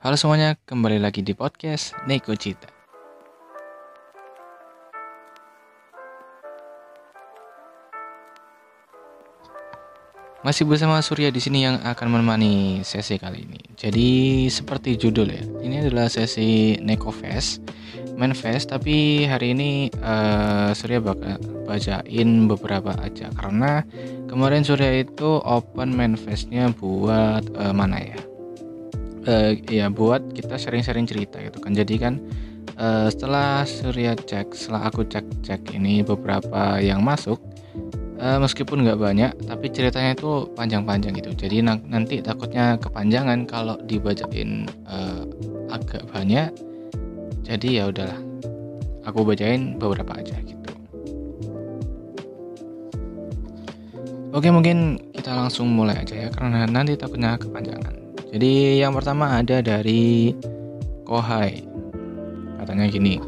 Halo semuanya, kembali lagi di podcast Neko Cita. Masih bersama Surya di sini yang akan menemani sesi kali ini. Jadi seperti judul ya, ini adalah sesi Neko Fest, main fest. Tapi hari ini uh, Surya bakal bacain beberapa aja karena kemarin Surya itu open main festnya buat uh, mana ya? Uh, ya buat kita sering-sering cerita gitu kan. Jadi kan uh, setelah Surya cek, setelah aku cek-cek ini beberapa yang masuk uh, meskipun nggak banyak tapi ceritanya itu panjang-panjang gitu. Jadi nanti takutnya kepanjangan kalau dibacain uh, agak banyak. Jadi ya udahlah aku bacain beberapa aja gitu. Oke mungkin kita langsung mulai aja ya karena nanti takutnya kepanjangan jadi yang pertama ada dari Kohai katanya gini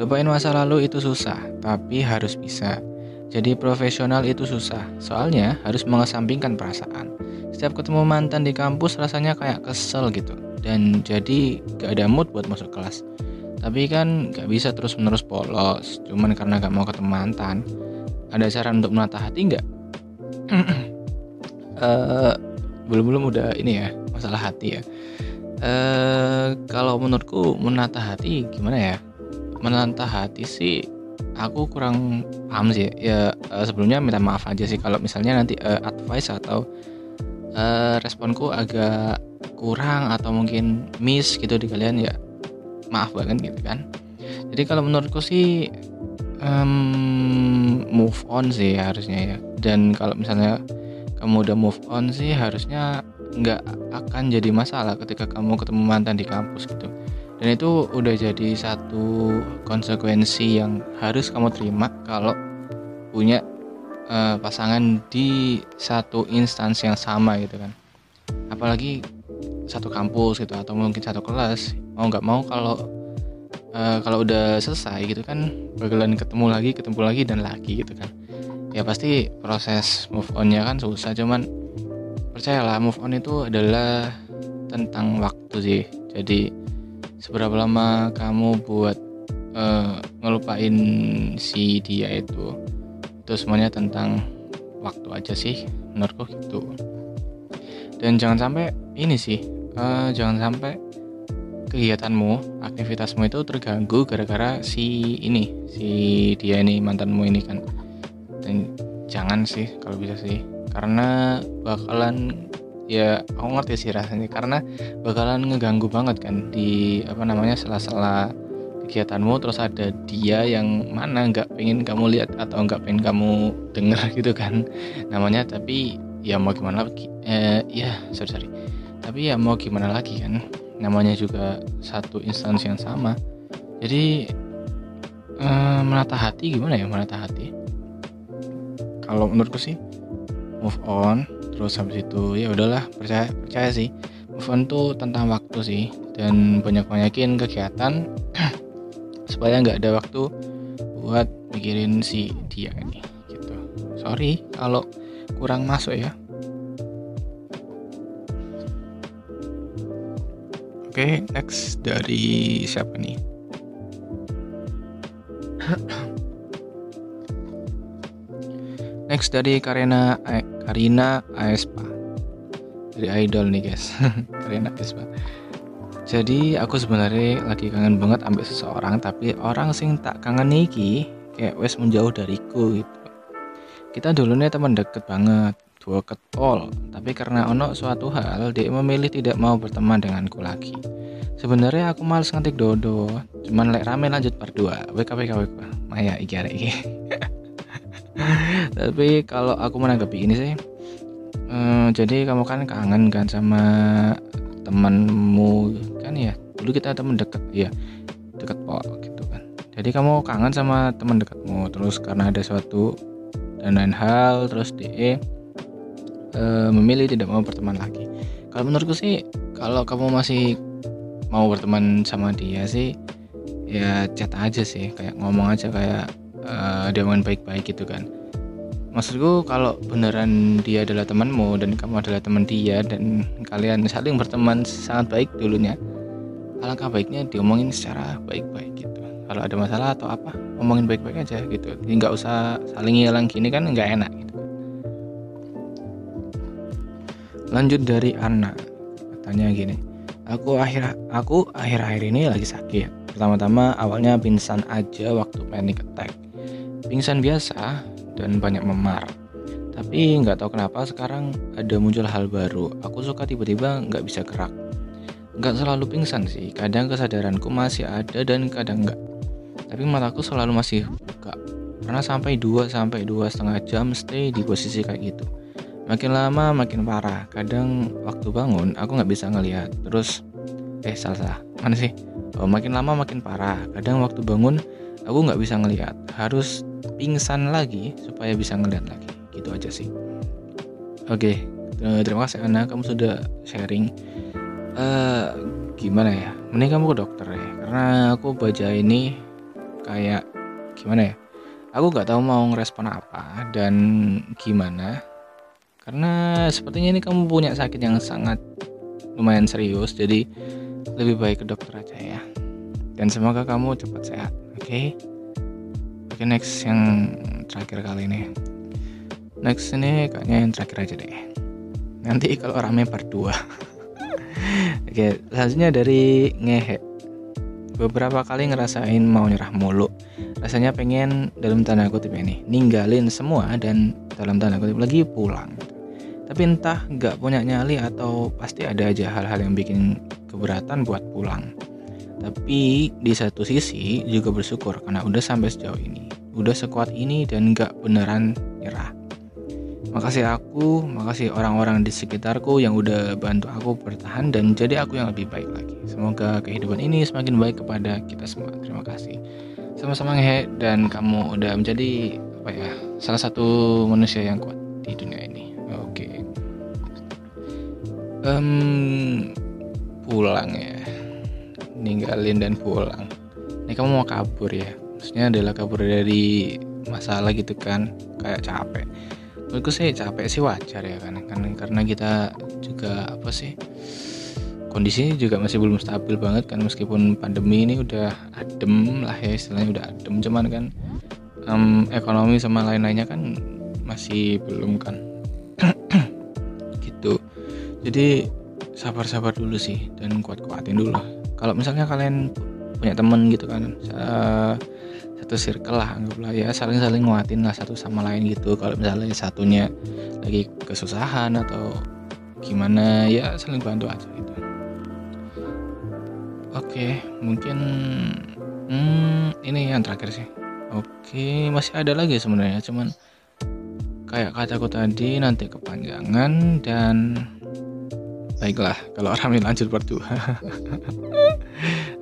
lupain masa lalu itu susah tapi harus bisa jadi profesional itu susah, soalnya harus mengesampingkan perasaan. Setiap ketemu mantan di kampus rasanya kayak kesel gitu, dan jadi gak ada mood buat masuk kelas. Tapi kan gak bisa terus-menerus polos, cuman karena gak mau ketemu mantan. Ada saran untuk menata hati nggak? uh, belum-belum udah ini ya, masalah hati ya. Uh, kalau menurutku menata hati gimana ya? Menata hati sih aku kurang paham sih ya uh, sebelumnya minta maaf aja sih kalau misalnya nanti uh, advice atau uh, responku agak kurang atau mungkin miss gitu di kalian ya maaf banget gitu kan jadi kalau menurutku sih um, move on sih harusnya ya dan kalau misalnya kamu udah move on sih harusnya nggak akan jadi masalah ketika kamu ketemu mantan di kampus gitu. Dan itu udah jadi satu konsekuensi yang harus kamu terima kalau punya uh, pasangan di satu instansi yang sama gitu kan. Apalagi satu kampus gitu atau mungkin satu kelas mau nggak mau kalau uh, kalau udah selesai gitu kan bakalan ketemu lagi ketemu lagi dan lagi gitu kan. Ya pasti proses move onnya kan susah cuman percayalah move on itu adalah tentang waktu sih. Jadi seberapa lama kamu buat uh, ngelupain si dia itu itu semuanya tentang waktu aja sih menurutku gitu. Dan jangan sampai ini sih uh, jangan sampai kegiatanmu aktivitasmu itu terganggu gara-gara si ini si dia ini mantanmu ini kan. Dan jangan sih kalau bisa sih karena bakalan ya aku ngerti sih rasanya. Karena bakalan ngeganggu banget kan di apa namanya sela-sela kegiatanmu. Terus ada dia yang mana nggak pengen kamu lihat atau nggak pengen kamu denger gitu kan namanya. Tapi ya mau gimana lagi eh, ya sorry sorry. Tapi ya mau gimana lagi kan namanya juga satu instansi yang sama. Jadi eh, menata hati gimana ya menata hati? Kalau menurutku sih move on. Terus habis itu ya udahlah percaya percaya sih. Move on tuh tentang waktu sih. Dan banyak banyakin kegiatan. Supaya nggak ada waktu buat mikirin si dia ini gitu. Sorry kalau kurang masuk ya. Oke okay, next dari siapa nih next dari Karina eh, Karina Aespa. Dari Idol nih guys. Karina Aespa. Jadi aku sebenarnya lagi kangen banget ambil seseorang tapi orang sing tak kangen niki kayak wes menjauh dariku gitu. Kita dulunya teman deket banget dua ketol. Tapi karena ono suatu hal dia memilih tidak mau berteman denganku lagi. Sebenarnya aku males ngetik dodo cuman lek rame lanjut part 2 WK WK WK Maya iki iki tapi kalau aku menanggapi ini sih uh, jadi kamu kan kangen kan sama temanmu kan ya? Dulu kita teman deket ya deket pol gitu kan. Jadi kamu kangen sama teman dekatmu terus karena ada suatu dan lain hal terus dia uh, memilih tidak mau berteman lagi. Kalau menurutku sih kalau kamu masih mau berteman sama dia sih ya chat aja sih kayak ngomong aja kayak uh, dia main baik-baik gitu kan. Maksudku kalau beneran dia adalah temanmu dan kamu adalah teman dia dan kalian saling berteman sangat baik dulunya alangkah baiknya diomongin secara baik-baik gitu. Kalau ada masalah atau apa ngomongin baik-baik aja gitu. Jadi nggak usah saling hilang gini kan nggak enak gitu. Lanjut dari Anna katanya gini aku akhir aku akhir-akhir ini lagi sakit. Pertama-tama awalnya pingsan aja waktu panic attack pingsan biasa dan banyak memar. Tapi nggak tahu kenapa sekarang ada muncul hal baru. Aku suka tiba-tiba nggak bisa gerak. Nggak selalu pingsan sih. Kadang kesadaranku masih ada dan kadang nggak. Tapi mataku selalu masih buka. Karena sampai dua sampai dua setengah jam stay di posisi kayak gitu. Makin lama makin parah. Kadang waktu bangun aku nggak bisa ngelihat. Terus eh salah salah mana sih? Oh, makin lama makin parah. Kadang waktu bangun aku nggak bisa ngelihat. Harus pingsan lagi supaya bisa ngelihat lagi. Gitu aja sih. Oke terima kasih Ana kamu sudah sharing. Uh, gimana ya? Mending kamu ke dokter ya karena aku baca ini kayak gimana ya? Aku nggak tahu mau ngerespon apa dan gimana. Karena sepertinya ini kamu punya sakit yang sangat lumayan serius jadi lebih baik ke dokter aja ya. Dan semoga kamu cepat sehat oke? okay? Oke okay, next yang terakhir kali ini next ini kayaknya yang terakhir aja deh nanti kalau rame part 2 Oke, selanjutnya dari ngehe. Beberapa kali ngerasain mau nyerah mulu. Rasanya pengen dalam tanda kutip ini ninggalin semua dan dalam tanda kutip lagi pulang. Tapi entah nggak punya nyali atau pasti ada aja hal-hal yang bikin keberatan buat pulang. Tapi di satu sisi juga bersyukur karena udah sampai sejauh ini, udah sekuat ini dan nggak beneran nyerah. Makasih aku, makasih orang-orang di sekitarku yang udah bantu aku bertahan dan jadi aku yang lebih baik lagi. Semoga kehidupan ini semakin baik kepada kita semua. Terima kasih. Sama-sama ngehe dan kamu udah menjadi apa ya salah satu manusia yang kuat di dunia ini. Oke. Okay. Um, pulang ya, ninggalin dan pulang. Ini kamu mau kabur ya? Maksudnya adalah kabur dari masalah gitu kan, kayak capek. Menurutku sih capek sih wajar ya kan karena karena kita juga apa sih kondisinya juga masih belum stabil banget kan meskipun pandemi ini udah adem lah ya istilahnya udah adem. Cuman kan um, ekonomi sama lain-lainnya kan masih belum kan. Gitu. Jadi sabar-sabar dulu sih dan kuat-kuatin dulu kalau misalnya kalian punya temen gitu kan satu circle lah anggaplah ya. Saling-saling nguatin lah satu sama lain gitu. Kalau misalnya satunya lagi kesusahan atau gimana ya saling bantu aja gitu. Oke mungkin hmm, ini yang terakhir sih. Oke masih ada lagi sebenarnya cuman kayak kataku tadi nanti kepanjangan dan baiklah kalau orang lanjut 2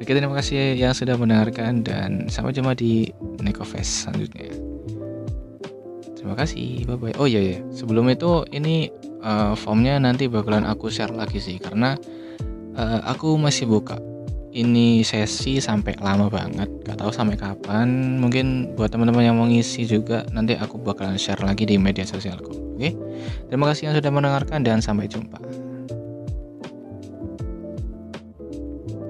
Oke terima kasih yang sudah mendengarkan dan sampai jumpa di Nekofest selanjutnya. Terima kasih, bye bye. Oh iya ya, sebelum itu ini uh, formnya nanti bakalan aku share lagi sih karena uh, aku masih buka ini sesi sampai lama banget. Gak tahu sampai kapan. Mungkin buat teman-teman yang mau ngisi juga nanti aku bakalan share lagi di media sosialku. Oke? Terima kasih yang sudah mendengarkan dan sampai jumpa